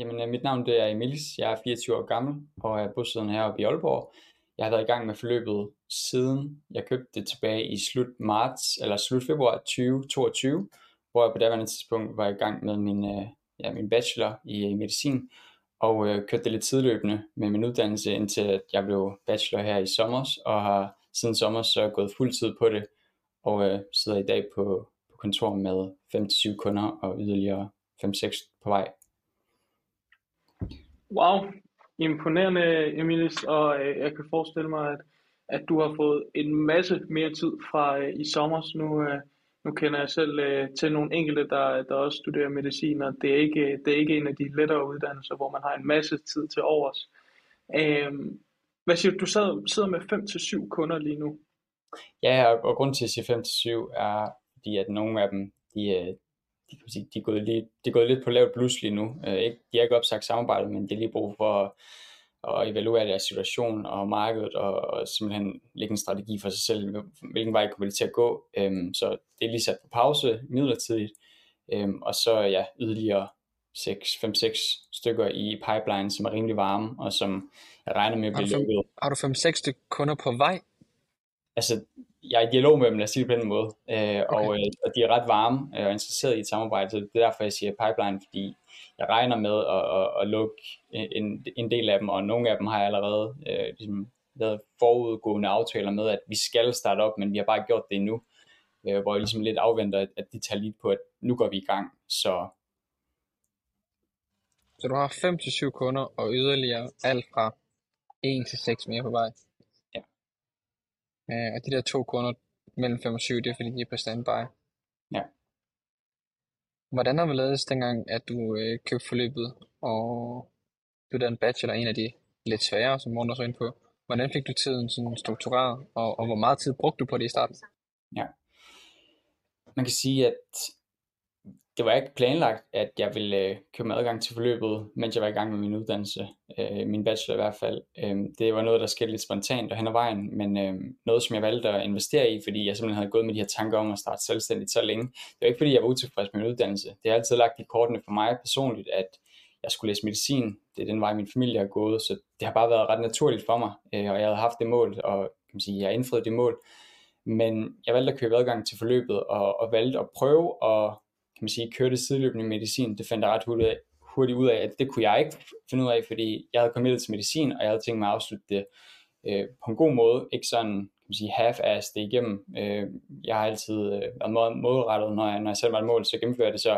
Jamen, øh, mit navn det er Emilis. Jeg er 24 år gammel og er bosiddende heroppe i Aalborg. Jeg har været i gang med forløbet siden jeg købte det tilbage i slut marts eller slut februar 2022, hvor jeg på daværende tidspunkt var i gang med min, øh, ja, min bachelor i øh, medicin og øh, kørte det lidt tidløbende med min uddannelse, indtil jeg blev bachelor her i sommer, og har siden sommer så gået fuld tid på det, og øh, sidder i dag på, på kontor med 5-7 kunder og yderligere 5-6 på vej. Wow, imponerende Emilis, og øh, jeg kan forestille mig, at, at du har fået en masse mere tid fra øh, i sommer. Nu, øh, nu kender jeg selv øh, til nogle enkelte, der, der også studerer medicin, og det er, ikke, det er ikke en af de lettere uddannelser, hvor man har en masse tid til overs. Øh, hvad siger du, du sidder, sidder med 5-7 kunder lige nu? Ja, og, og grunden til at sige 5-7 er, fordi at nogle af dem, de, øh, de, kan sige, de, er, gået lige, de er gået lidt på lavt blus lige nu. Øh, ikke, de har ikke opsagt samarbejdet, men de har lige brug for at, at evaluere deres situation og markedet, og, og simpelthen lægge en strategi for sig selv, hvilken vej kommer de til at gå. Øhm, så det er lige sat på pause midlertidigt, øhm, og så ja, yderligere 5-6 stykker i pipeline, som er rimelig varme, og som jeg regner med at blive lukket. Har du 5-6 stykker kunder på vej? Altså, jeg er i dialog med dem, lad os sige det på den måde, øh, okay. og, øh, og de er ret varme øh, og interesserede i et samarbejde, så det er derfor, jeg siger pipeline, fordi jeg regner med at, at, at lukke en, en del af dem, og nogle af dem har jeg allerede øh, ligesom, lavet forudgående aftaler med, at vi skal starte op, men vi har bare gjort det endnu, øh, hvor jeg ligesom lidt afventer, at, at de tager lidt på, at nu går vi i gang, så så du har 5-7 kunder og yderligere alt fra 1 til 6 mere på vej? Øh, og de der to kunder mellem 5 og 7, det er fordi de er på standby? Ja. Hvordan har vi lavet dengang, at du øh, købte forløbet, og du er en bachelor, en af de lidt svære, som Morten også ind på. Hvordan fik du tiden sådan struktureret, og, og hvor meget tid brugte du på det i starten? Ja. Man kan sige, at det var ikke planlagt, at jeg ville øh, købe mig adgang til forløbet, mens jeg var i gang med min uddannelse, øh, min bachelor i hvert fald. Øh, det var noget, der skete lidt spontant og hen ad vejen, men øh, noget, som jeg valgte at investere i, fordi jeg simpelthen havde gået med de her tanker om at starte selvstændigt så længe. Det var ikke, fordi jeg var utilfreds med min uddannelse. Det har altid lagt i kortene for mig personligt, at jeg skulle læse medicin. Det er den vej, min familie har gået, så det har bare været ret naturligt for mig, øh, og jeg havde haft det mål, og kan man sige, jeg har indfriet det mål. Men jeg valgte at købe adgang til forløbet, og, og valgte at prøve at kan man sige, kørte sideløbende medicin, det fandt jeg ret hurtigt, hurtigt ud af, at det kunne jeg ikke finde ud af, fordi jeg havde kommet til medicin, og jeg havde tænkt mig at afslutte det øh, på en god måde, ikke sådan kan man sige, half-ass det igennem. Øh, jeg har altid øh, været meget målrettet, når jeg, når jeg selv var et mål, så gennemfører det, så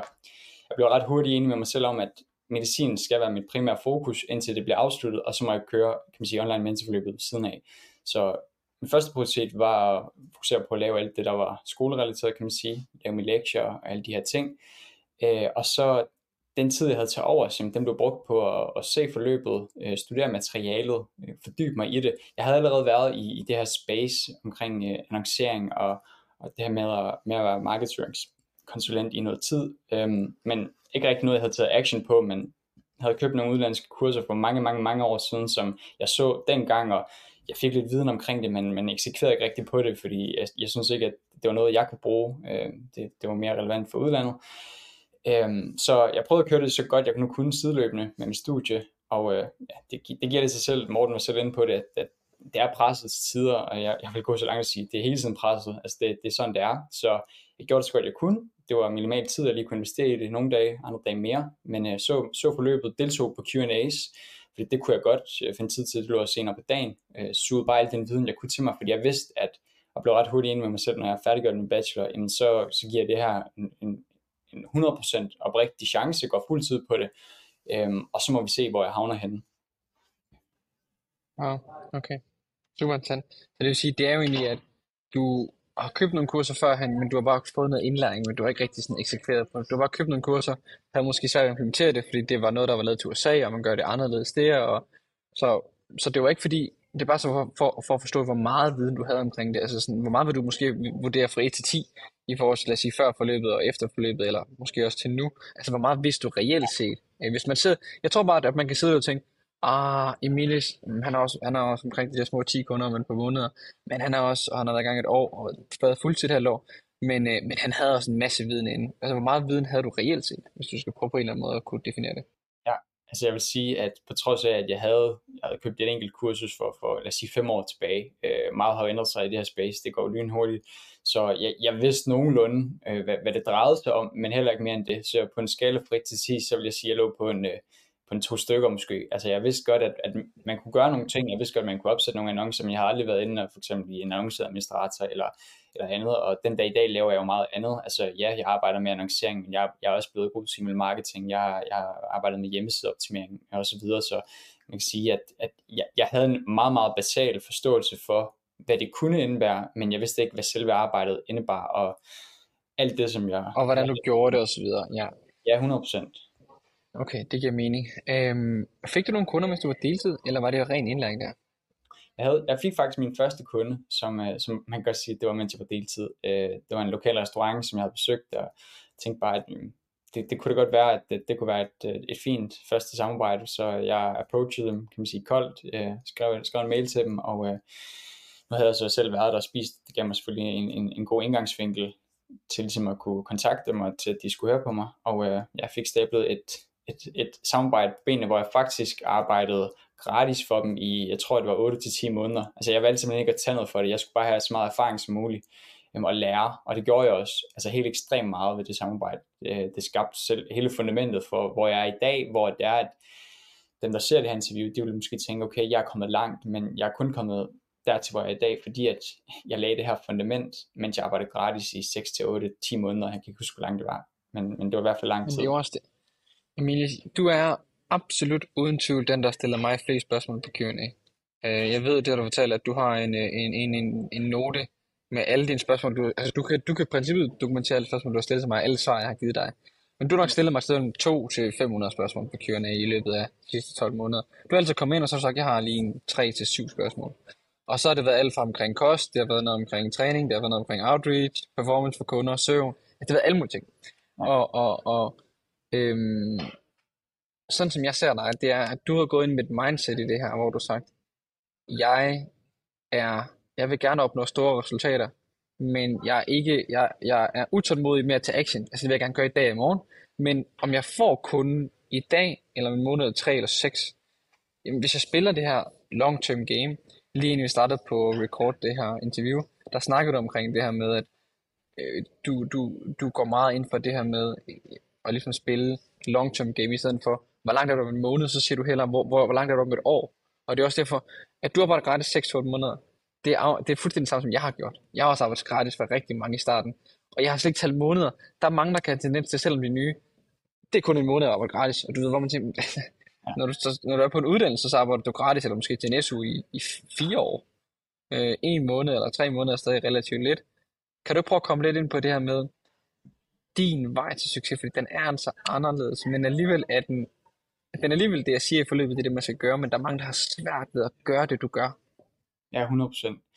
jeg blev ret hurtigt enig med mig selv om, at medicin skal være mit primære fokus, indtil det bliver afsluttet, og så må jeg køre kan man sige, online mentorforløbet siden af. Så min første prioritet var at fokusere på at lave alt det, der var skolerelateret, kan man sige, lave mine lektier og alle de her ting. Øh, og så den tid, jeg havde til over, simpelthen, den blev brugt på at, at se forløbet, øh, studere materialet, øh, fordybe mig i det. Jeg havde allerede været i, i det her space omkring øh, annoncering og, og det her med at, med at være markedsføringskonsulent i noget tid, øhm, men ikke rigtig noget, jeg havde taget action på, men havde købt nogle udlandske kurser for mange, mange, mange år siden, som jeg så dengang, og jeg fik lidt viden omkring det, men, men eksekverede ikke rigtig på det, fordi jeg, jeg synes ikke, at det var noget, jeg kunne bruge. Øh, det, det var mere relevant for udlandet. Øh, så jeg prøvede at køre det så godt, jeg nu kunne sideløbende med mit studie, og øh, ja, det, det giver det sig selv, Morten var selv inde på det, at, at det er presset til tider, og jeg, jeg vil gå så langt at sige, at det er hele tiden presset, altså det, det er sådan, det er, så jeg gjorde det så godt, jeg kunne, det var minimal tid, at lige kunne investere i det. Nogle dage, andre dage mere, men øh, så, så forløbet, deltog på Q&A's, fordi det kunne jeg godt øh, finde tid til, det lå senere på dagen. Øh, sugede bare al den viden, jeg kunne til mig, fordi jeg vidste, at jeg blev ret hurtigt enig med mig selv, når jeg er færdiggjort min bachelor, jamen så, så giver det her en, en, en 100% oprigtig chance, går fuld tid på det, øhm, og så må vi se, hvor jeg havner henne. Wow, okay. Super interessant. Så det vil sige, det er jo egentlig, at du har købt nogle kurser førhen, men du har bare fået noget indlæring, men du har ikke rigtig sådan eksekveret på det. Du har bare købt nogle kurser, havde måske svært at implementere det, fordi det var noget, der var lavet til USA, og man gør det anderledes der. Og så, så det var ikke fordi, det er bare så for, for, for at forstå, hvor meget viden du havde omkring det. Altså sådan, hvor meget vil du måske vurdere fra 1 til 10 i forhold til, lad os sige, før forløbet og efter forløbet, eller måske også til nu. Altså, hvor meget vidste du reelt set? Øh, hvis man sidder, jeg tror bare, at man kan sidde og tænke, Ah, Emilis, mm, han er, også, han er også omkring de der små 10 kunder om et par måneder, men han er også, og han har været i gang et år, og været fuldtid her år, men, øh, men han havde også en masse viden inden. Altså, hvor meget viden havde du reelt set, hvis du skal prøve på en eller anden måde at kunne definere det? Ja, Altså jeg vil sige, at på trods af, at jeg havde, jeg havde købt et enkelt kursus for, for lad os sige, fem år tilbage, øh, meget har ændret sig i det her space, det går lynhurtigt, så jeg, jeg vidste nogenlunde, øh, hvad, hvad det drejede sig om, men heller ikke mere end det. Så på en skala fra 1 til 10, så vil jeg sige, at jeg lå på en, øh, på en to stykker måske. Altså jeg vidste godt, at, at man kunne gøre nogle ting, jeg vidste godt, at man kunne opsætte nogle annoncer, men jeg har aldrig været inde og for eksempel i en annonceadministrator eller, eller andet, og den dag i dag laver jeg jo meget andet. Altså ja, jeg arbejder med annoncering, men jeg, jeg er også blevet god til marketing, jeg, jeg har arbejdet med hjemmesideoptimering og så videre, så man kan sige, at, at jeg, jeg havde en meget, meget basal forståelse for, hvad det kunne indebære, men jeg vidste ikke, hvad selve arbejdet indebar, og alt det, som jeg... Og hvordan du gjorde det, og så videre, ja. Ja, 100%. Okay, det giver mening. Øhm, fik du nogle kunder, mens du var deltid, eller var det ren indlæring der? Jeg, havde, jeg fik faktisk min første kunde, som, øh, som man kan godt sige, det var mens jeg var deltid. Øh, det var en lokal restaurant, som jeg havde besøgt, og tænkte bare, at mm, det, det kunne det godt være, at det, det kunne være et, øh, et fint første samarbejde, så jeg approachede dem, kan man sige, koldt, øh, skrev, skrev en mail til dem, og øh, nu havde jeg så selv været der og spist, det gav mig selvfølgelig en, en, en god indgangsvinkel til ligesom at kunne kontakte dem, og til at de skulle høre på mig, og øh, jeg fik stablet et, et, et samarbejde på benene, hvor jeg faktisk arbejdede gratis for dem i, jeg tror det var 8-10 måneder. Altså jeg valgte simpelthen ikke at tage noget for det, jeg skulle bare have så meget erfaring som muligt øhm, og lære, og det gjorde jeg også, altså helt ekstremt meget ved det samarbejde. Det, det skabte selv hele fundamentet for, hvor jeg er i dag, hvor det er, at dem, der ser det her interview, de vil måske tænke, okay, jeg er kommet langt, men jeg er kun kommet dertil, hvor jeg er i dag, fordi at jeg lagde det her fundament, mens jeg arbejdede gratis i 6-8-10 måneder. Jeg kan ikke huske, hvor langt det var, men, men det var i hvert fald lang tid. Men det er også det. Emilie, du er absolut uden tvivl den, der stiller mig flest spørgsmål på Q&A. Øh, jeg ved, det har du fortalt, at du har en, øh, en, en, en, en note med alle dine spørgsmål. Du, altså, du, kan, du kan i princippet dokumentere alle spørgsmål, du har stillet til mig, alle svar, jeg har givet dig. Men du har nok stillet mig stedet 2 til 500 spørgsmål på Q&A i løbet af de sidste 12 måneder. Du har altid kommet ind, og så sagt, at jeg har lige 3 til 7 spørgsmål. Og så har det været alt fra omkring kost, det har været noget omkring træning, det har været noget omkring outreach, performance for kunder, søvn. Det har været alle mulige ting. Og, og, og øhm, sådan som jeg ser dig, det er, at du har gået ind med et mindset i det her, hvor du har sagt, jeg er, jeg vil gerne opnå store resultater, men jeg er ikke, jeg, jeg er utålmodig med at tage action. Altså det vil jeg gerne gøre i dag og i morgen. Men om jeg får kunden i dag, eller en måned, eller tre eller seks, jamen hvis jeg spiller det her long-term game, lige inden vi startede på record det her interview, der snakkede du omkring det her med, at øh, du, du, du går meget ind for det her med at ligesom spille long-term game, i stedet for, hvor langt er du om en måned, så siger du heller, hvor, hvor, hvor langt er du om et år. Og det er også derfor, at du har arbejdet gratis 6-8 måneder. Det er, det er fuldstændig det samme, som jeg har gjort. Jeg har også arbejdet gratis for rigtig mange i starten. Og jeg har slet ikke talt måneder. Der er mange, der kan have tendens til, selvom de er nye, det er kun en måned at arbejde gratis. Og du ved, hvor man tænker, ja. når, du, når du er på en uddannelse, så arbejder du gratis, eller måske til en SU i, i fire år. Øh, en måned eller tre måneder er stadig relativt lidt. Kan du prøve at komme lidt ind på det her med, din vej til succes, fordi den er altså anderledes, men alligevel er den, den er alligevel det, jeg siger i forløbet, det er det, man skal gøre, men der er mange, der har svært ved at gøre det, du gør. Ja, 100%.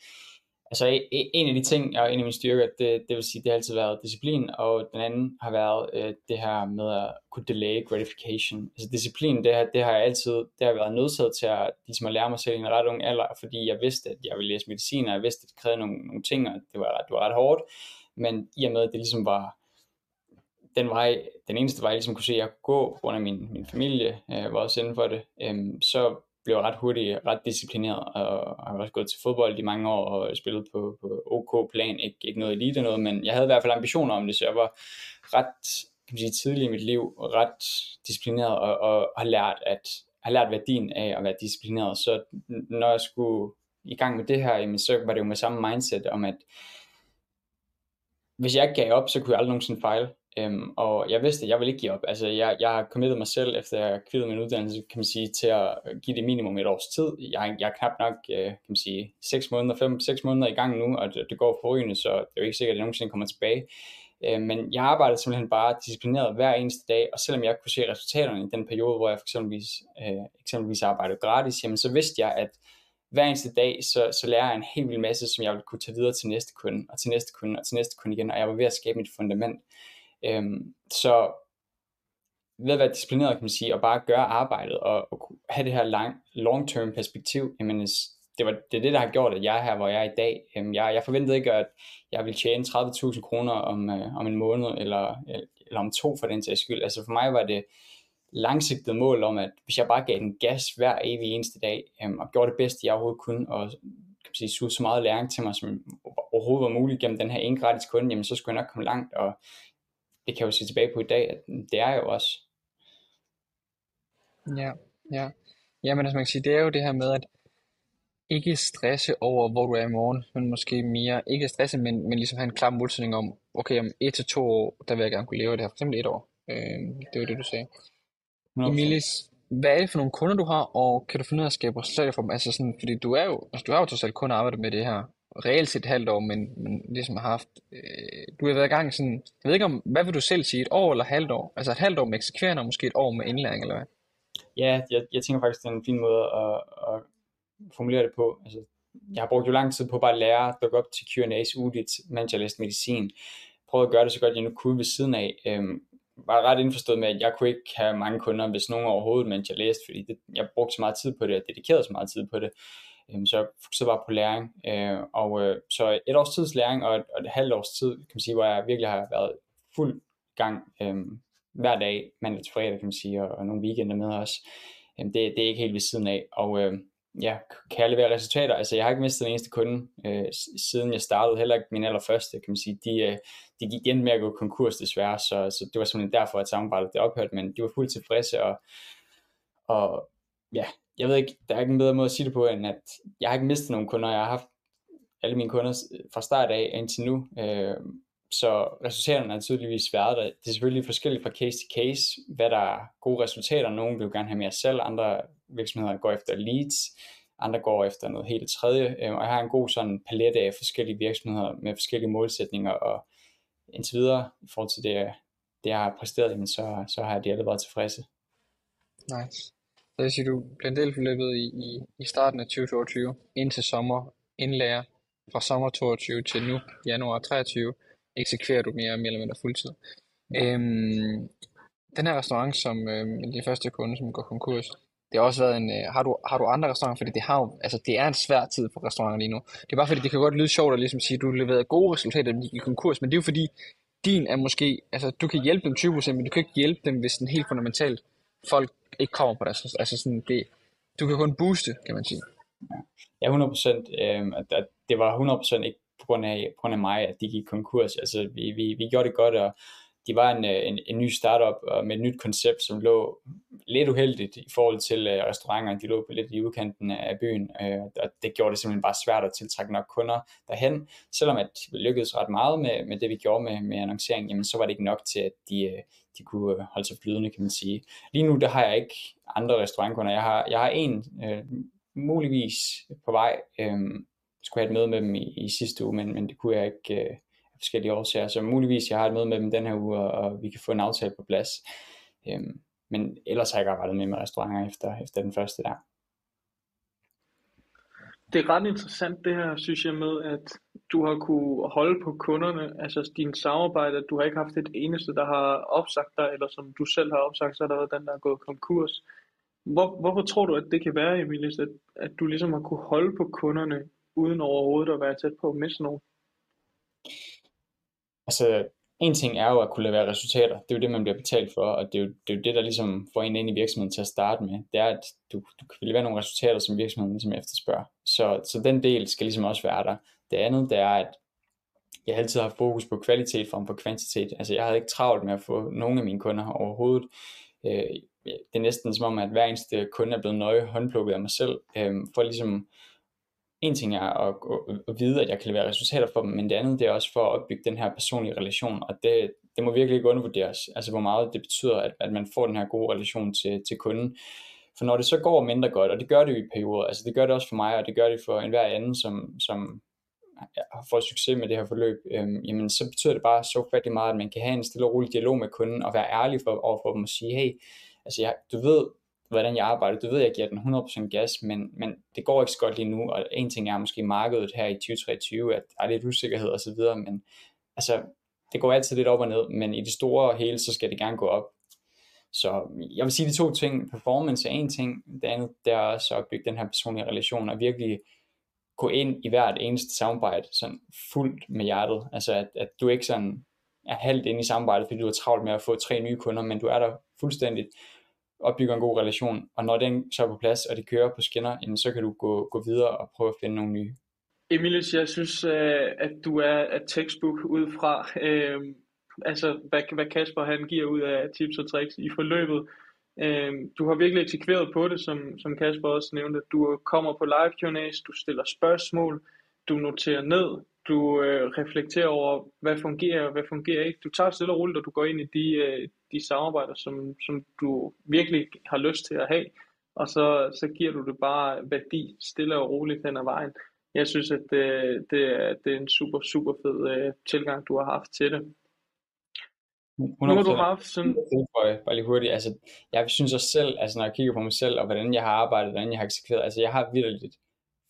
Altså en af de ting, og en af mine styrker, det, det vil sige, det har altid været disciplin, og den anden har været øh, det her med at kunne delay gratification. Altså disciplin, det, har, det har jeg altid, det har været nødsaget til at, ligesom at lære mig selv i en ret ung alder, fordi jeg vidste, at jeg ville læse medicin, og jeg vidste, at det krævede nogle, nogle ting, og det var, det var ret hårdt, men i og med, at det ligesom var, den vej, den eneste vej, jeg ligesom kunne se, at jeg kunne gå, på grund af min, min familie øh, var også inden for det, øh, så blev jeg ret hurtigt ret disciplineret, og har også gået til fodbold i mange år, og spillet på, på OK plan, ikke, ikke noget elite noget, men jeg havde i hvert fald ambitioner om det, så jeg var ret kan man sige, tidlig i mit liv, ret disciplineret, og, og har lært, at har lært værdien af at være disciplineret, så når jeg skulle i gang med det her, jamen, så var det jo med samme mindset om, at hvis jeg ikke gav op, så kunne jeg aldrig nogensinde fejle. Øhm, og jeg vidste, at jeg ville ikke give op. Altså, jeg, jeg har committet mig selv, efter jeg kvittede min uddannelse, kan man sige, til at øh, give det minimum et års tid. Jeg, jeg er knap nok, øh, kan man sige, 6 måneder, 5, 6 måneder i gang nu, og det, det går forrygende, så det er jo ikke sikkert, at jeg nogensinde kommer tilbage. Øh, men jeg arbejdede simpelthen bare disciplineret hver eneste dag, og selvom jeg kunne se resultaterne i den periode, hvor jeg for eksempelvis, øh, eksempelvis arbejdede gratis, jamen så vidste jeg, at hver eneste dag, så, så lærer jeg en helt vild masse, som jeg ville kunne tage videre til næste kunde, og til næste kunde, og til næste kunde igen, og jeg var ved at skabe mit fundament. Øhm, så ved at være disciplineret, kan man sige, og bare gøre arbejdet, og, og have det her lang, long-term perspektiv, jamen, det, var, det er det, der har gjort, at jeg er her, hvor jeg er i dag. Øhm, jeg, jeg forventede ikke, at jeg ville tjene 30.000 kroner om, øh, om en måned, eller, eller om to for den sags skyld. Altså for mig var det langsigtet mål om, at hvis jeg bare gav den gas hver evig eneste dag, øhm, og gjorde det bedste, jeg overhovedet kunne, og kan sige, suge så meget læring til mig, som overhovedet var muligt gennem den her ene gratis kunde, jamen så skulle jeg nok komme langt, og det kan jeg jo se tilbage på i dag, at det er jeg jo også. Ja, ja. Ja, men altså man kan sige, det er jo det her med, at ikke stresse over, hvor du er i morgen, men måske mere, ikke stresse, men, men ligesom have en klar målsætning om, okay, om et til to år, der vil jeg gerne kunne leve det her, for eksempel et år. Øh, det var det, du sagde. 100%. Emilis, hvad er det for nogle kunder, du har, og kan du finde ud af at skabe resultater for dem? Altså sådan, fordi du er jo, altså du har jo totalt kun arbejdet med det her, reelt set et halvt år, men, men ligesom har haft, øh, du har været i gang sådan, jeg ved ikke om, hvad vil du selv sige, et år eller et halvt år? Altså et halvt år med eksekverende, og måske et år med indlæring, eller hvad? Ja, jeg, jeg tænker faktisk, det er en fin måde at, at formulere det på. Altså, jeg har brugt jo lang tid på bare at lære at dukke op til Q&A's uligt, mens jeg læste medicin. Prøvede at gøre det så godt, jeg nu kunne ved siden af. Øhm, var ret indforstået med, at jeg kunne ikke have mange kunder, hvis nogen overhovedet, mens jeg læste, fordi det, jeg brugte så meget tid på det, og dedikerede så meget tid på det. Øhm, så jeg fokuserede bare på læring. Øh, og øh, så et års tids læring, og et, og et halvt års tid, kan man sige, hvor jeg virkelig har været fuld gang øh, hver dag, mandag til fredag, kan man sige, og, og nogle weekender med også. Øh, det, det er ikke helt ved siden af. Og øh, ja, kan jeg levere resultater? Altså, jeg har ikke mistet den eneste kunde, øh, siden jeg startede, heller ikke min allerførste, kan man sige. De, øh, de gik igen med at gå konkurs desværre, så, så det var simpelthen derfor, at samarbejdet det ophørte, men de var fuldt tilfredse, og, og ja, jeg ved ikke, der er ikke en bedre måde at sige det på, end at jeg har ikke mistet nogen kunder, jeg har haft alle mine kunder fra start af indtil nu, øh, så resultaterne er tydeligvis været der. Det er selvfølgelig forskelligt fra case til case, hvad der er gode resultater. Nogle vil jo gerne have mere selv, andre virksomheder går efter leads, andre går efter noget helt tredje. Øh, og jeg har en god sådan palette af forskellige virksomheder med forskellige målsætninger, og indtil videre i forhold til det, det jeg har præsteret, så, så har de alle været tilfredse. Nice. Så jeg siger, du bliver en del forløbet i, i, i starten af 2022, indtil sommer, indlærer fra sommer 22 til nu, januar 23, eksekverer du mere, mere eller mindre fuldtid. Øhm, den her restaurant, som øh, de første kunde, som går konkurs, det har også været en, øh, har, du, har du andre restauranter, fordi det har jo, altså det er en svær tid for restauranter lige nu. Det er bare fordi, det kan godt lyde sjovt at ligesom sige, at du leverede gode resultater, de gik konkurs, men det er jo fordi, din er måske, altså du kan hjælpe dem 20%, men du kan ikke hjælpe dem, hvis den helt fundamentalt folk ikke kommer på deres, altså sådan det, du kan kun booste, kan man sige. Ja, 100%, øh, at det var 100% ikke på grund af, på grund af mig, at de gik konkurs. Altså, vi, vi, vi gjorde det godt, og de var en, øh, en, en ny startup og med et nyt koncept, som lå lidt uheldigt i forhold til øh, uh, restauranter. De lå lidt i udkanten af byen, øh, og det gjorde det simpelthen bare svært at tiltrække nok kunder derhen. Selvom at vi lykkedes ret meget med, med det, vi gjorde med, med annoncering, jamen, så var det ikke nok til, at de, de kunne øh, holde sig flydende, kan man sige. Lige nu, der har jeg ikke andre restaurantkunder. Jeg har, jeg har en øh, muligvis på vej, øh, skulle have et møde med dem i, i sidste uge, men, men det kunne jeg ikke øh, af forskellige årsager. Så muligvis jeg har et møde med dem den her uge, og, og vi kan få en aftale på plads. Øh, men ellers har jeg ikke arbejdet med med restauranter efter, efter den første der. Det er ret interessant det her, synes jeg, med at du har kunne holde på kunderne, altså din samarbejder. du har ikke haft et eneste, der har opsagt dig, eller som du selv har opsagt, så er der været den, der er gået konkurs. Hvor, hvorfor tror du, at det kan være, Emilis, at, at du ligesom har kunne holde på kunderne uden overhovedet at være tæt på at miste nogen? Altså, en ting er jo at kunne levere resultater. Det er jo det, man bliver betalt for, og det er jo det, er jo det der ligesom får en ind i virksomheden til at starte med. Det er, at du, du kan levere nogle resultater, som virksomheden ligesom efterspørger. Så, så den del skal ligesom også være der. Det andet, det er, at jeg altid har fokus på kvalitet frem for kvantitet. Altså, jeg havde ikke travlt med at få nogen af mine kunder overhovedet. Øh, det er næsten som om, at hver eneste kunde er blevet nøje håndplukket af mig selv, øh, for ligesom en ting er at, at, vide, at jeg kan levere resultater for dem, men det andet det er også for at opbygge den her personlige relation, og det, det må virkelig ikke undervurderes, altså hvor meget det betyder, at, at man får den her gode relation til, til kunden. For når det så går mindre godt, og det gør det jo i perioder, altså det gør det også for mig, og det gør det for enhver anden, som, som har fået succes med det her forløb, øhm, jamen så betyder det bare så fattigt meget, at man kan have en stille og rolig dialog med kunden, og være ærlig for, overfor dem og sige, hey, altså jeg, du ved, hvordan jeg arbejder. Du ved, jeg giver den 100% gas, men, men det går ikke så godt lige nu, og en ting er måske markedet her i 2023, at der er lidt usikkerhed og så videre, men altså, det går altid lidt op og ned, men i det store hele, så skal det gerne gå op. Så mm, jeg vil sige de to ting. Performance er en ting, det andet det er også at bygge den her personlige relation, og virkelig gå ind i hvert eneste samarbejde sådan fuldt med hjertet. Altså at, at du ikke sådan er halvt inde i samarbejdet, fordi du er travlt med at få tre nye kunder, men du er der fuldstændigt opbygger en god relation, og når den så er på plads, og det kører på skinner, jamen, så kan du gå, gå videre og prøve at finde nogle nye. Emilie, jeg synes, øh, at du er et textbook ud fra, øhm, altså hvad, hvad Kasper han giver ud af tips og tricks i forløbet. Øh, du har virkelig eksekveret på det, som, som Kasper også nævnte. Du kommer på live Q&A's, du stiller spørgsmål, du noterer ned, du øh, reflekterer over, hvad fungerer og hvad fungerer ikke. Du tager stille og roligt, og du går ind i de, øh, de samarbejder, som, som du virkelig har lyst til at have, og så, så giver du det bare værdi stille og roligt hen ad vejen. Jeg synes, at det, det, er, det er en super, super fed øh, tilgang, du har haft til det. 100%. Nu har du haft sådan... For, bare lige hurtigt, altså, jeg synes også selv, altså når jeg kigger på mig selv, og hvordan jeg har arbejdet, hvordan jeg har eksekveret, altså jeg har virkelig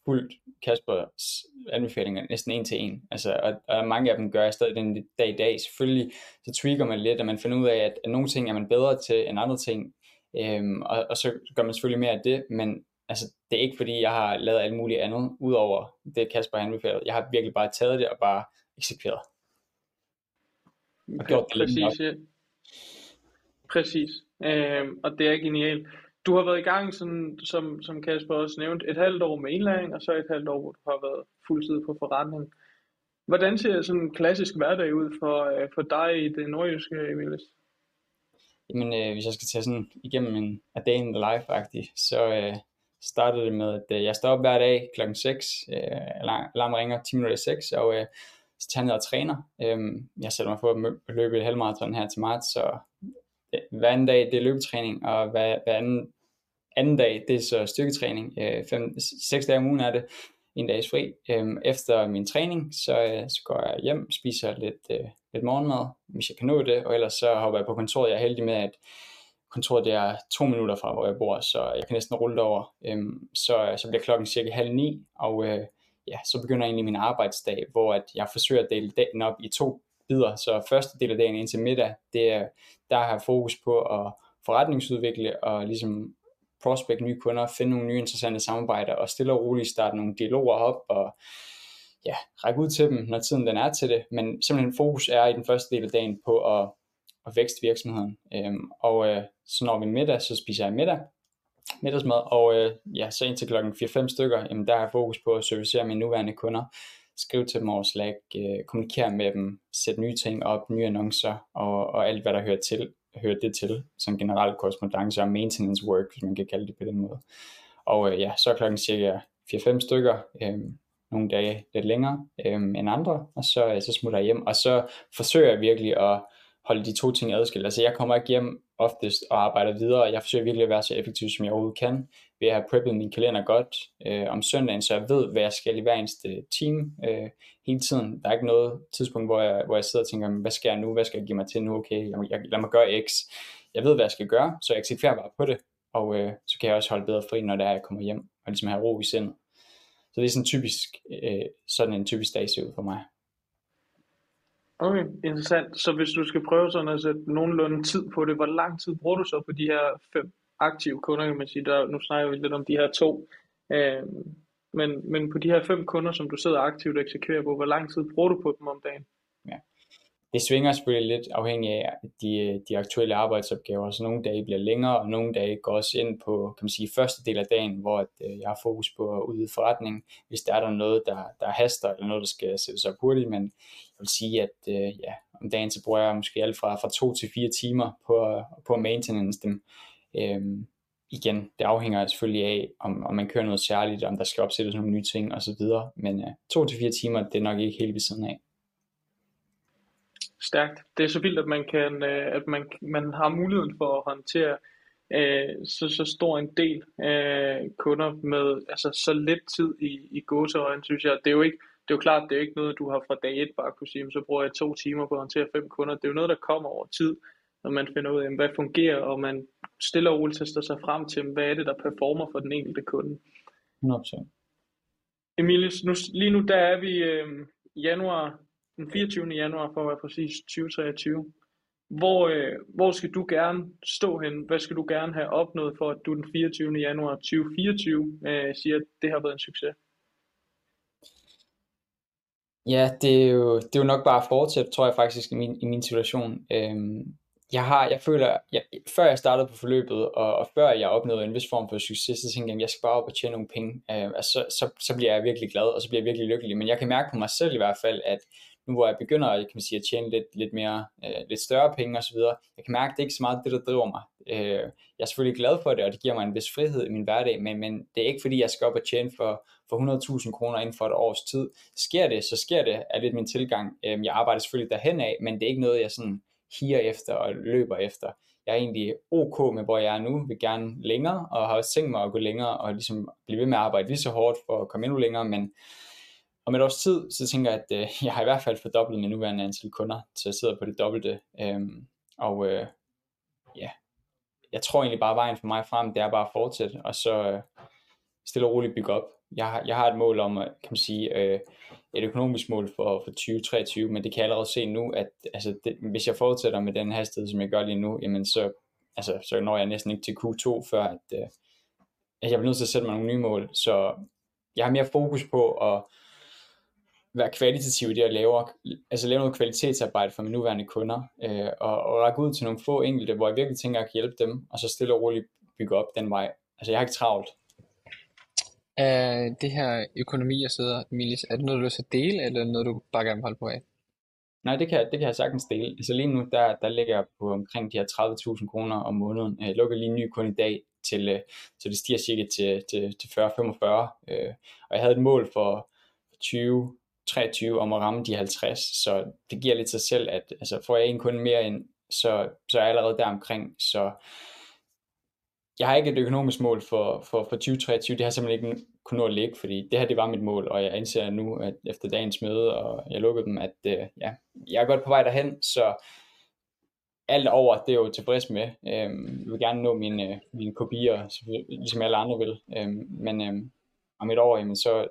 fuldt Kaspers anbefalinger næsten en til en. Altså, og, og, mange af dem gør jeg stadig den dag i dag. Selvfølgelig så tweaker man lidt, og man finder ud af, at, at nogle ting er man bedre til end andre ting. Øhm, og, og så gør man selvfølgelig mere af det, men altså, det er ikke fordi, jeg har lavet alt muligt andet, udover det Kasper har anbefalet. Jeg har virkelig bare taget det og bare eksekveret. Gjort det Præcis, ja. Præcis. Øhm, og det er genialt. Du har været i gang, sådan, som, som Kasper også nævnte, et halvt år med indlæring, og så et halvt år, hvor du har været fuldtid på forretning. Hvordan ser sådan en klassisk hverdag ud for, øh, for dig i det nordjyske, Emilis? Jamen, øh, hvis jeg skal tage sådan igennem en a day in the life så øh, startede det med, at øh, jeg står op hver dag klokken 6, øh, alarm ringer 10 minutter i 6, og øh, så tager jeg ned og træner. Øhm, jeg sætter mig for at løbe et halvmarathon her til marts, så hver anden dag det er løbetræning, og hver, hver anden anden dag, det er så styrketræning. Øh, fem, seks dage om ugen er det, en dags fri. Øhm, efter min træning, så, øh, så går jeg hjem, spiser lidt, øh, lidt morgenmad, hvis jeg kan nå det, og ellers så hopper jeg på kontoret. Jeg er heldig med, at kontoret det er to minutter fra, hvor jeg bor, så jeg kan næsten rulle over. Øhm, så, så bliver klokken cirka halv ni, og øh, ja, så begynder egentlig min arbejdsdag, hvor at jeg forsøger at dele dagen op i to bidder. Så første del af dagen indtil middag, det er, der har jeg fokus på at forretningsudvikle og ligesom prospect nye kunder, finde nogle nye interessante samarbejder og stille og roligt starte nogle dialoger op og ja, række ud til dem, når tiden den er til det. Men simpelthen fokus er i den første del af dagen på at, at vækste virksomheden. Øhm, og øh, så når vi middag, så spiser jeg middag, middagsmad, og øh, ja, så indtil klokken 4-5 stykker, jamen der er fokus på at servicere mine nuværende kunder, skrive til dem over Slack, øh, kommunikere med dem, sætte nye ting op, nye annoncer og, og alt hvad der hører til hører det til, som generelt korrespondence og maintenance work, hvis man kan kalde det på den måde. Og øh, ja, så er klokken cirka 4-5 stykker, øh, nogle dage lidt længere øh, end andre, og så, øh, så smutter jeg hjem, og så forsøger jeg virkelig at holde de to ting adskilt. Altså jeg kommer ikke hjem oftest og arbejder videre, og jeg forsøger virkelig at være så effektiv, som jeg overhovedet kan, ved at have preppet min kalender godt øh, om søndagen, så jeg ved, hvad jeg skal i hver eneste time øh, hele tiden. Der er ikke noget tidspunkt, hvor jeg, hvor jeg sidder og tænker, hvad skal jeg nu, hvad skal jeg give mig til nu, okay, jeg, jeg, lad mig gøre X. Jeg ved, hvad jeg skal gøre, så jeg eksekverer bare på det, og øh, så kan jeg også holde bedre fri, når det er, jeg kommer hjem, og ligesom have ro i sindet. Så det er sådan typisk, øh, sådan en typisk dag ser ud for mig. Okay, interessant. Så hvis du skal prøve sådan at sætte nogenlunde tid på det, hvor lang tid bruger du så på de her fem aktive kunder, kan man sige? Der, nu snakker vi lidt om de her to. Øh, men, men på de her fem kunder, som du sidder aktivt og eksekverer på, hvor lang tid bruger du på dem om dagen? Det svinger selvfølgelig lidt afhængig af de, øh, de aktuelle arbejdsopgaver, så nogle dage bliver længere, og nogle dage går også ind på kan man sige, første del af dagen, hvor at, øh, jeg har fokus på at udvide forretning, hvis der er der noget, der, der haster, eller noget, der skal sættes op hurtigt, men jeg vil sige, at øh, ja, om dagen så bruger jeg måske alt fra, fra to til fire timer på, på at maintenance dem. Øhm, igen, det afhænger selvfølgelig af, om, om man kører noget særligt, om der skal opsættes nogle nye ting osv., men øh, to til fire timer, det er nok ikke helt ved siden af. Stærkt. Det er så vildt, at man kan, øh, at man, man har muligheden for at håndtere øh, så, så stor en del øh, kunder med altså så lidt tid i, i gåseøjne, synes jeg. Det er jo ikke, det er jo klart, det er ikke noget, du har fra dag et bare kunne sige, så bruger jeg to timer på at håndtere fem kunder. Det er jo noget, der kommer over tid, når man finder ud af, hvad fungerer, og man stille og roligt tester sig frem til, hvad er det, der performer for den enkelte kunde. 100%. Emilius, nu, lige nu der er vi øh, januar, den 24. januar for at være præcis 2023. Hvor, øh, hvor skal du gerne stå hen? Hvad skal du gerne have opnået for, at du den 24. januar 2024 øh, siger, at det har været en succes? Ja, det er jo, det er jo nok bare at fortsætte, tror jeg faktisk, i min, i min situation. Øhm, jeg har, jeg føler, jeg, før jeg startede på forløbet, og, og før jeg opnåede en vis form for succes, så tænkte jeg, at jeg skal bare op og tjene nogle penge, øh, altså, så, så, så bliver jeg virkelig glad, og så bliver jeg virkelig lykkelig. Men jeg kan mærke på mig selv i hvert fald, at nu hvor jeg begynder kan man sige, at tjene lidt, lidt mere, øh, lidt større penge osv., jeg kan mærke, at det er ikke så meget det, der driver mig. Øh, jeg er selvfølgelig glad for det, og det giver mig en vis frihed i min hverdag, men, men det er ikke fordi, jeg skal op og tjene for, for 100.000 kroner inden for et års tid. Sker det, så sker det, er lidt min tilgang. Øh, jeg arbejder selvfølgelig derhen af, men det er ikke noget, jeg sådan higer efter og løber efter. Jeg er egentlig ok med, hvor jeg er nu, vil gerne længere, og har også tænkt mig at gå længere, og ligesom blive ved med at arbejde lige så hårdt for at komme endnu længere, men om et års tid, så tænker jeg, at øh, jeg har i hvert fald fordoblet min nuværende antal kunder, så jeg sidder på det dobbelte. Øhm, og øh, ja, jeg tror egentlig bare, at vejen for mig frem, det er bare at fortsætte, og så øh, stille og roligt bygge op. Jeg har, jeg har et mål om, øh, kan man sige, øh, et økonomisk mål for, for 2023, men det kan jeg allerede se nu, at altså, det, hvis jeg fortsætter med den hastighed, som jeg gør lige nu, jamen så, altså, så når jeg næsten ikke til Q2, før at, øh, at jeg bliver nødt til at sætte mig nogle nye mål. Så jeg har mere fokus på at være kvalitativ i det at lave, altså lave noget kvalitetsarbejde for mine nuværende kunder, øh, og, og række ud til nogle få enkelte, hvor jeg virkelig tænker, at jeg kan hjælpe dem, og så stille og roligt bygge op den vej. Altså jeg har ikke travlt. Er det her økonomi og så videre, Emilis, er det noget, du vil dele, eller noget, du bare gerne vil holde på af? Nej, det kan, det kan jeg sagtens dele. Altså lige nu, der, der ligger jeg på omkring de her 30.000 kroner om måneden. Jeg lukker lige en ny kun i dag, til, øh, så det stiger cirka til, til, til 40-45. Øh, og jeg havde et mål for 20, 23 om at ramme de 50, så det giver lidt sig selv, at altså, får jeg en kunde mere ind, så, så er jeg allerede der omkring, så jeg har ikke et økonomisk mål for, for, for 2023, det har simpelthen ikke kunnet nå at ligge, fordi det her det var mit mål, og jeg indser nu, at efter dagens møde, og jeg lukkede dem, at øh, ja, jeg er godt på vej derhen, så alt over, det er jo tilfreds med. Øhm, jeg vil gerne nå mine, øh, mine kopier, ligesom alle andre vil, øhm, men øhm, om et år, jamen, så,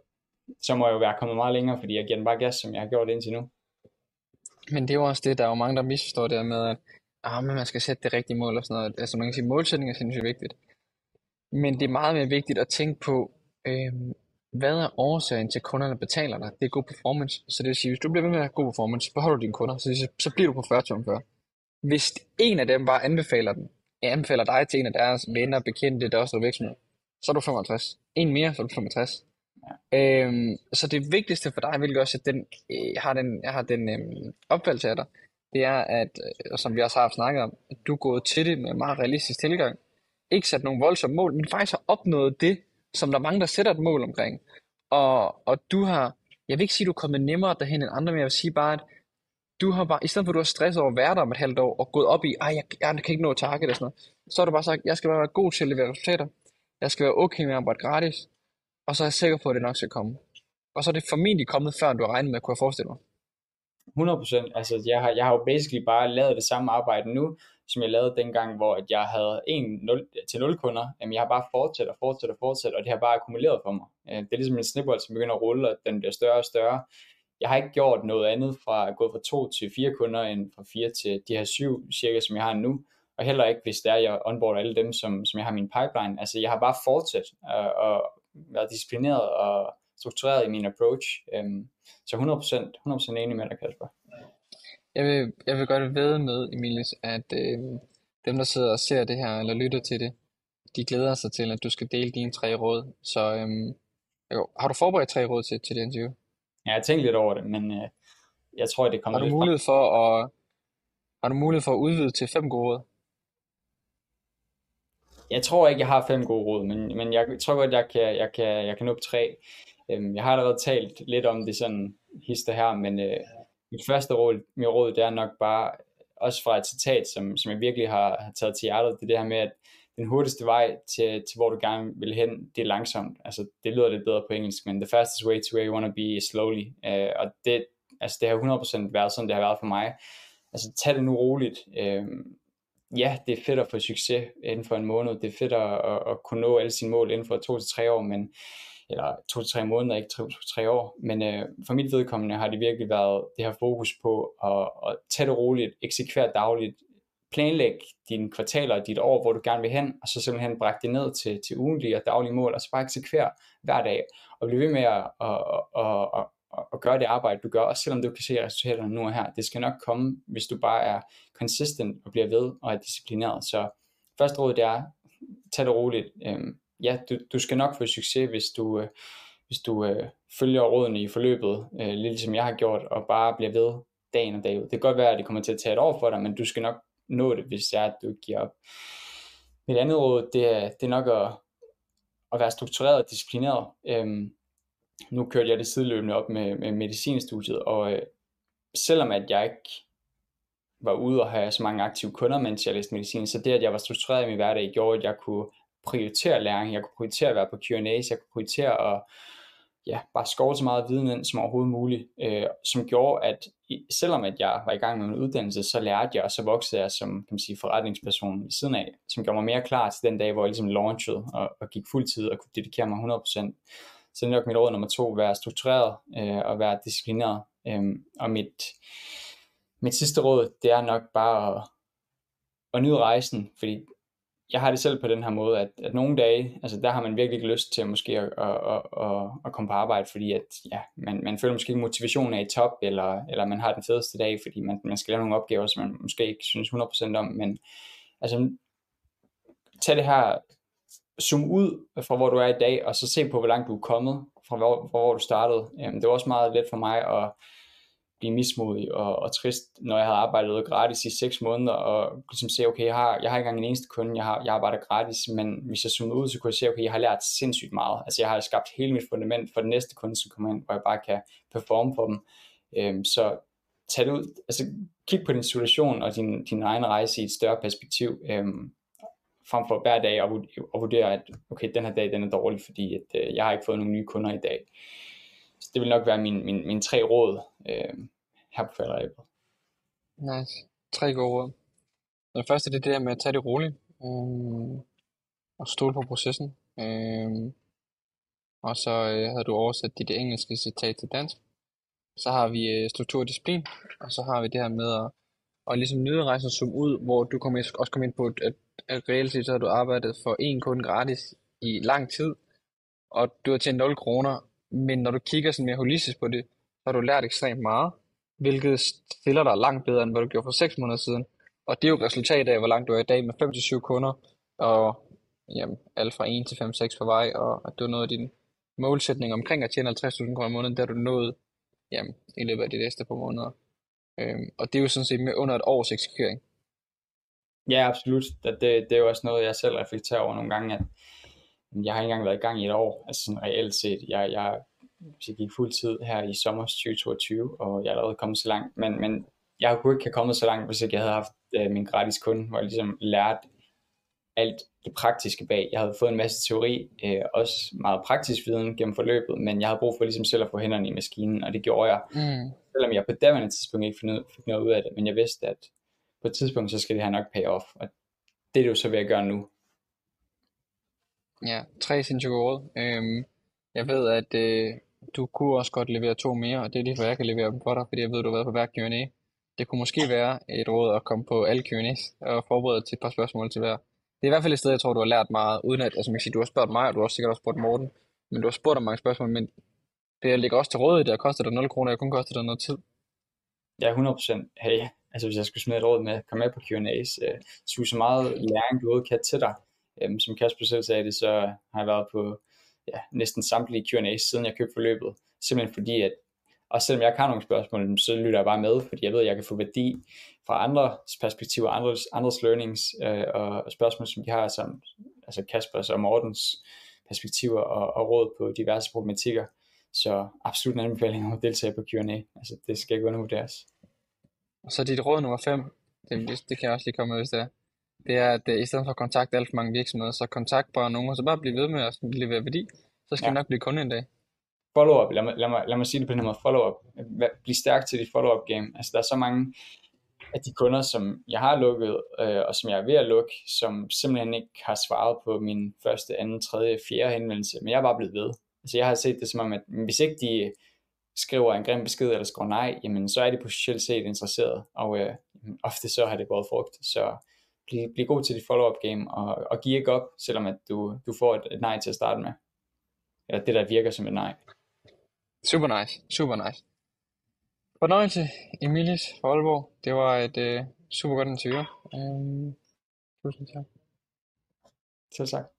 så må jeg jo være kommet meget længere, fordi jeg giver den bare gas, som jeg har gjort indtil nu. Men det er jo også det, der er jo mange, der misforstår det med, at ah, men man skal sætte det rigtige mål og sådan noget. Altså man kan sige, målsætning er sindssygt vigtigt. Men det er meget mere vigtigt at tænke på, øh, hvad er årsagen til, at kunderne betaler dig? Det er god performance. Så det vil sige, hvis du bliver ved med at have god performance, så beholder du dine kunder, så, så bliver du på 40 før. Hvis en af dem bare anbefaler den, anbefaler dig til en af deres venner, bekendte, der også er virksomhed, så er du 55. En mere, så er du 65. Øhm, så det vigtigste for dig, hvilket også at den, jeg øh, har den, jeg har den øhm, opfattelse af dig, det er, at, øh, som vi også har snakket om, at du er gået til det med en meget realistisk tilgang. Ikke sat nogle voldsomme mål, men faktisk har opnået det, som der er mange, der sætter et mål omkring. Og, og du har, jeg vil ikke sige, at du er kommet nemmere derhen end andre, men jeg vil sige bare, at du har bare, i stedet for at du har stresset over at være der om et halvt år, og gået op i, at jeg, jeg kan ikke nå target og sådan noget, så har du bare sagt, jeg skal bare være god til at levere resultater. Jeg skal være okay med at arbejde gratis, og så er jeg sikker på, at det nok skal komme. Og så er det formentlig kommet, før du har regnet med, kunne kunne forestille mig. 100%. Altså, jeg har, jeg har jo basically bare lavet det samme arbejde nu, som jeg lavede dengang, hvor at jeg havde 1 0, til 0 kunder. Jamen, jeg har bare fortsat og fortsat og fortsat, og det har bare akkumuleret for mig. Øh, det er ligesom en snibbold, som begynder at rulle, og den bliver større og større. Jeg har ikke gjort noget andet fra at gå fra 2 til 4 kunder, end fra 4 til de her 7 cirka, som jeg har nu. Og heller ikke, hvis det er, jeg onboarder alle dem, som, som jeg har i min pipeline. Altså, jeg har bare fortsat øh, og, og været disciplineret og struktureret i min approach. Øhm, så 100%, 100% enig med dig, Kasper. Jeg vil, jeg vil godt ved med, Emilis, at øh, dem, der sidder og ser det her, eller lytter til det, de glæder sig til, at du skal dele dine tre råd. Så øh, jo, har du forberedt tre råd til, til det interview? Ja, jeg har tænkt lidt over det, men øh, jeg tror, det kommer har du mulighed for at Har du mulighed for at udvide til fem gode råd? Jeg tror ikke, jeg har fem gode råd, men, men jeg tror godt, jeg kan, jeg kan, jeg kan nå op tre. Øhm, jeg har allerede talt lidt om det sådan hister her, men øh, mit første råd, mit råd, det er nok bare, også fra et citat, som, som jeg virkelig har, har taget til hjertet, det er det her med, at den hurtigste vej til, til hvor du gerne vil hen, det er langsomt. Altså, det lyder lidt bedre på engelsk, men the fastest way to where you want to be is slowly. Øh, og det, altså, det har 100% været sådan, det har været for mig. Altså, tag det nu roligt. Øh, ja, det er fedt at få succes inden for en måned. Det er fedt at, at, at kunne nå alle sine mål inden for to til tre år, men eller to til tre måneder, ikke to til tre år. Men øh, for mit vedkommende har det virkelig været det her fokus på at, at tage det roligt, eksekvere dagligt, planlæg dine kvartaler og dit år, hvor du gerne vil hen, og så simpelthen brække det ned til, til ugentlige og daglige mål, og så bare eksekvere hver dag, og blive ved med at, at, at, at, og, og gøre det arbejde, du gør, også selvom du kan se resultaterne nu og her. Det skal nok komme, hvis du bare er consistent og bliver ved og er disciplineret. Så første råd, det er, tag det roligt. Øhm, ja, du, du skal nok få succes, hvis du, øh, hvis du øh, følger rådene i forløbet, øh, lidt som jeg har gjort, og bare bliver ved dagen og dag ud. Det kan godt være, at det kommer til at tage et år for dig, men du skal nok nå det, hvis det er, at du ikke giver op. Mit andet råd, det er, det er nok at, at være struktureret og disciplineret. Øhm, nu kørte jeg det sideløbende op med, med medicinstudiet, og øh, selvom at jeg ikke var ude og have så mange aktive kunder, mens jeg læste medicin, så det, at jeg var struktureret i min hverdag, gjorde, at jeg kunne prioritere læring, jeg kunne prioritere at være på Q&A's, jeg kunne prioritere at ja, bare skove så meget viden ind som overhovedet muligt, øh, som gjorde, at selvom at jeg var i gang med min uddannelse, så lærte jeg, og så voksede jeg som kan man sige, forretningsperson ved siden af, som gjorde mig mere klar til den dag, hvor jeg ligesom launchede og, og gik fuldtid og kunne dedikere mig 100%. Så det er nok mit råd nummer to, være struktureret øh, og være disciplineret. Øh, og mit, mit sidste råd, det er nok bare at, at nyde rejsen, fordi jeg har det selv på den her måde, at, at nogle dage, altså der har man virkelig ikke lyst til måske at, at, at, at, at komme på arbejde, fordi at, ja, man, man føler måske ikke motivationen er i top, eller, eller man har den fedeste dag, fordi man, man skal lave nogle opgaver, som man måske ikke synes 100% om, men altså, tag det her, zoom ud fra hvor du er i dag, og så se på, hvor langt du er kommet, fra hvor, fra hvor du startede. Øhm, det var også meget let for mig at blive mismodig og, og trist, når jeg havde arbejdet gratis i 6 måneder, og ligesom se, okay, jeg har, jeg har ikke engang en eneste kunde, jeg, har, jeg arbejder gratis, men hvis jeg zoomer ud, så kunne jeg se, okay, jeg har lært sindssygt meget. Altså jeg har skabt hele mit fundament for den næste kunde, som kommer ind, hvor jeg bare kan performe for dem. Øhm, så tag det ud, altså kig på din situation og din, din egen rejse i et større perspektiv, øhm, frem for hver dag og vurdere, at okay, den her dag den er dårlig, fordi at, øh, jeg har ikke fået nogle nye kunder i dag. Så det vil nok være min, min, min tre råd øh, her på falderæbet. Nice. Tre gode råd. Den første det er det der med at tage det roligt. Øh, og stole på processen. Øh, og så øh, havde du oversat dit engelske citat til dansk. Så har vi øh, struktur og disciplin. Og så har vi det her med at, og ligesom nyde rejsen zoom ud, hvor du kommer, også kommer ind på, at, at reelt set så har du arbejdet for en kunde gratis i lang tid, og du har tjent 0 kroner, men når du kigger sådan mere holistisk på det, så har du lært ekstremt meget, hvilket stiller dig langt bedre, end hvad du gjorde for 6 måneder siden. Og det er jo et resultat af, hvor langt du er i dag med 5-7 kunder, og jamen, alt fra 1 til 5-6 på vej, og at du har nået din målsætning omkring at tjene 50.000 kroner om måneden, der har du nået jamen, i løbet af de næste par måneder. Øhm, og det er jo sådan set med under et års eksekvering. Ja, absolut. Det, det, det er jo også noget, jeg selv reflekterer over nogle gange, at jeg har ikke engang været i gang i et år, altså sådan reelt set. Jeg, jeg, jeg gik fuld tid her i sommer 2022, og jeg er allerede kommet så langt, men, men jeg kunne ikke have kommet så langt, hvis ikke jeg havde haft øh, min gratis kunde, hvor jeg ligesom lærte alt det praktiske bag. Jeg havde fået en masse teori, øh, også meget praktisk viden gennem forløbet, men jeg havde brug for ligesom selv at få hænderne i maskinen, og det gjorde jeg. Mm. Selvom jeg på daværende tidspunkt ikke fik noget, fik noget ud af det, men jeg vidste, at på et tidspunkt, så skal det her nok pay off, og det er det jo så ved at gøre nu. Ja, tre sindssygt gode råd. Øhm, jeg ved, at øh, du kunne også godt levere to mere, og det er lige for, jeg kan levere dem for dig, fordi jeg ved, du har været på hver Q&A. Det kunne måske være et råd at komme på alle Q&A's og forberede til et par spørgsmål til hver. Det er i hvert fald et sted, jeg tror, du har lært meget, uden at, altså man kan sige, du har spurgt mig, og du har også sikkert også spurgt Morten, men du har spurgt om mange spørgsmål, men det ligger også til rådighed, det koster dig 0 kroner, jeg kun koster dig noget tid. Ja, 100%. Hey, altså hvis jeg skulle smide et råd med, kom med på Q&A's, øh, suge så meget læring du kan til dig, Øhm, som Kasper selv sagde det, så har jeg været på ja, næsten samtlige Q&A's, siden jeg købte forløbet. Simpelthen fordi, at og selvom jeg ikke har nogle spørgsmål, så lytter jeg bare med, fordi jeg ved, at jeg kan få værdi fra andres perspektiver, andres, andres learnings øh, og spørgsmål, som de har, som altså Kaspers og Mortens perspektiver og, og råd på diverse problematikker. Så absolut en anbefaling om at deltage på Q&A. Altså, det skal ikke undervurderes. Og så dit råd nummer 5, det, det kan jeg også lige komme med, hvis det er det er, at øh, i stedet for at kontakte alt for mange virksomheder, så kontakt bare nogen, og så bare blive ved med at levere værdi. Så skal ja. nok blive kunde en dag. Follow-up, lad mig, lad, mig, lad mig sige det på den måde, follow-up. Bliv stærk til dit follow-up game. Altså der er så mange af de kunder, som jeg har lukket, øh, og som jeg er ved at lukke, som simpelthen ikke har svaret på min første, anden, tredje, fjerde henvendelse, men jeg er bare blevet ved. Altså jeg har set det som om, at hvis ikke de skriver en grim besked eller skriver nej, jamen så er de potentielt set interesseret, og øh, ofte så har det båret frugt. Så blive, blive god til dit follow-up game, og, og give ikke op, selvom at du, du får et, et nej til at starte med. Eller det, der virker som et nej. Super nice, super nice. Fornøjelse, Emilis fra Aalborg. Det var et øh, super godt interview. Øhm, tusind tak. Selv tak.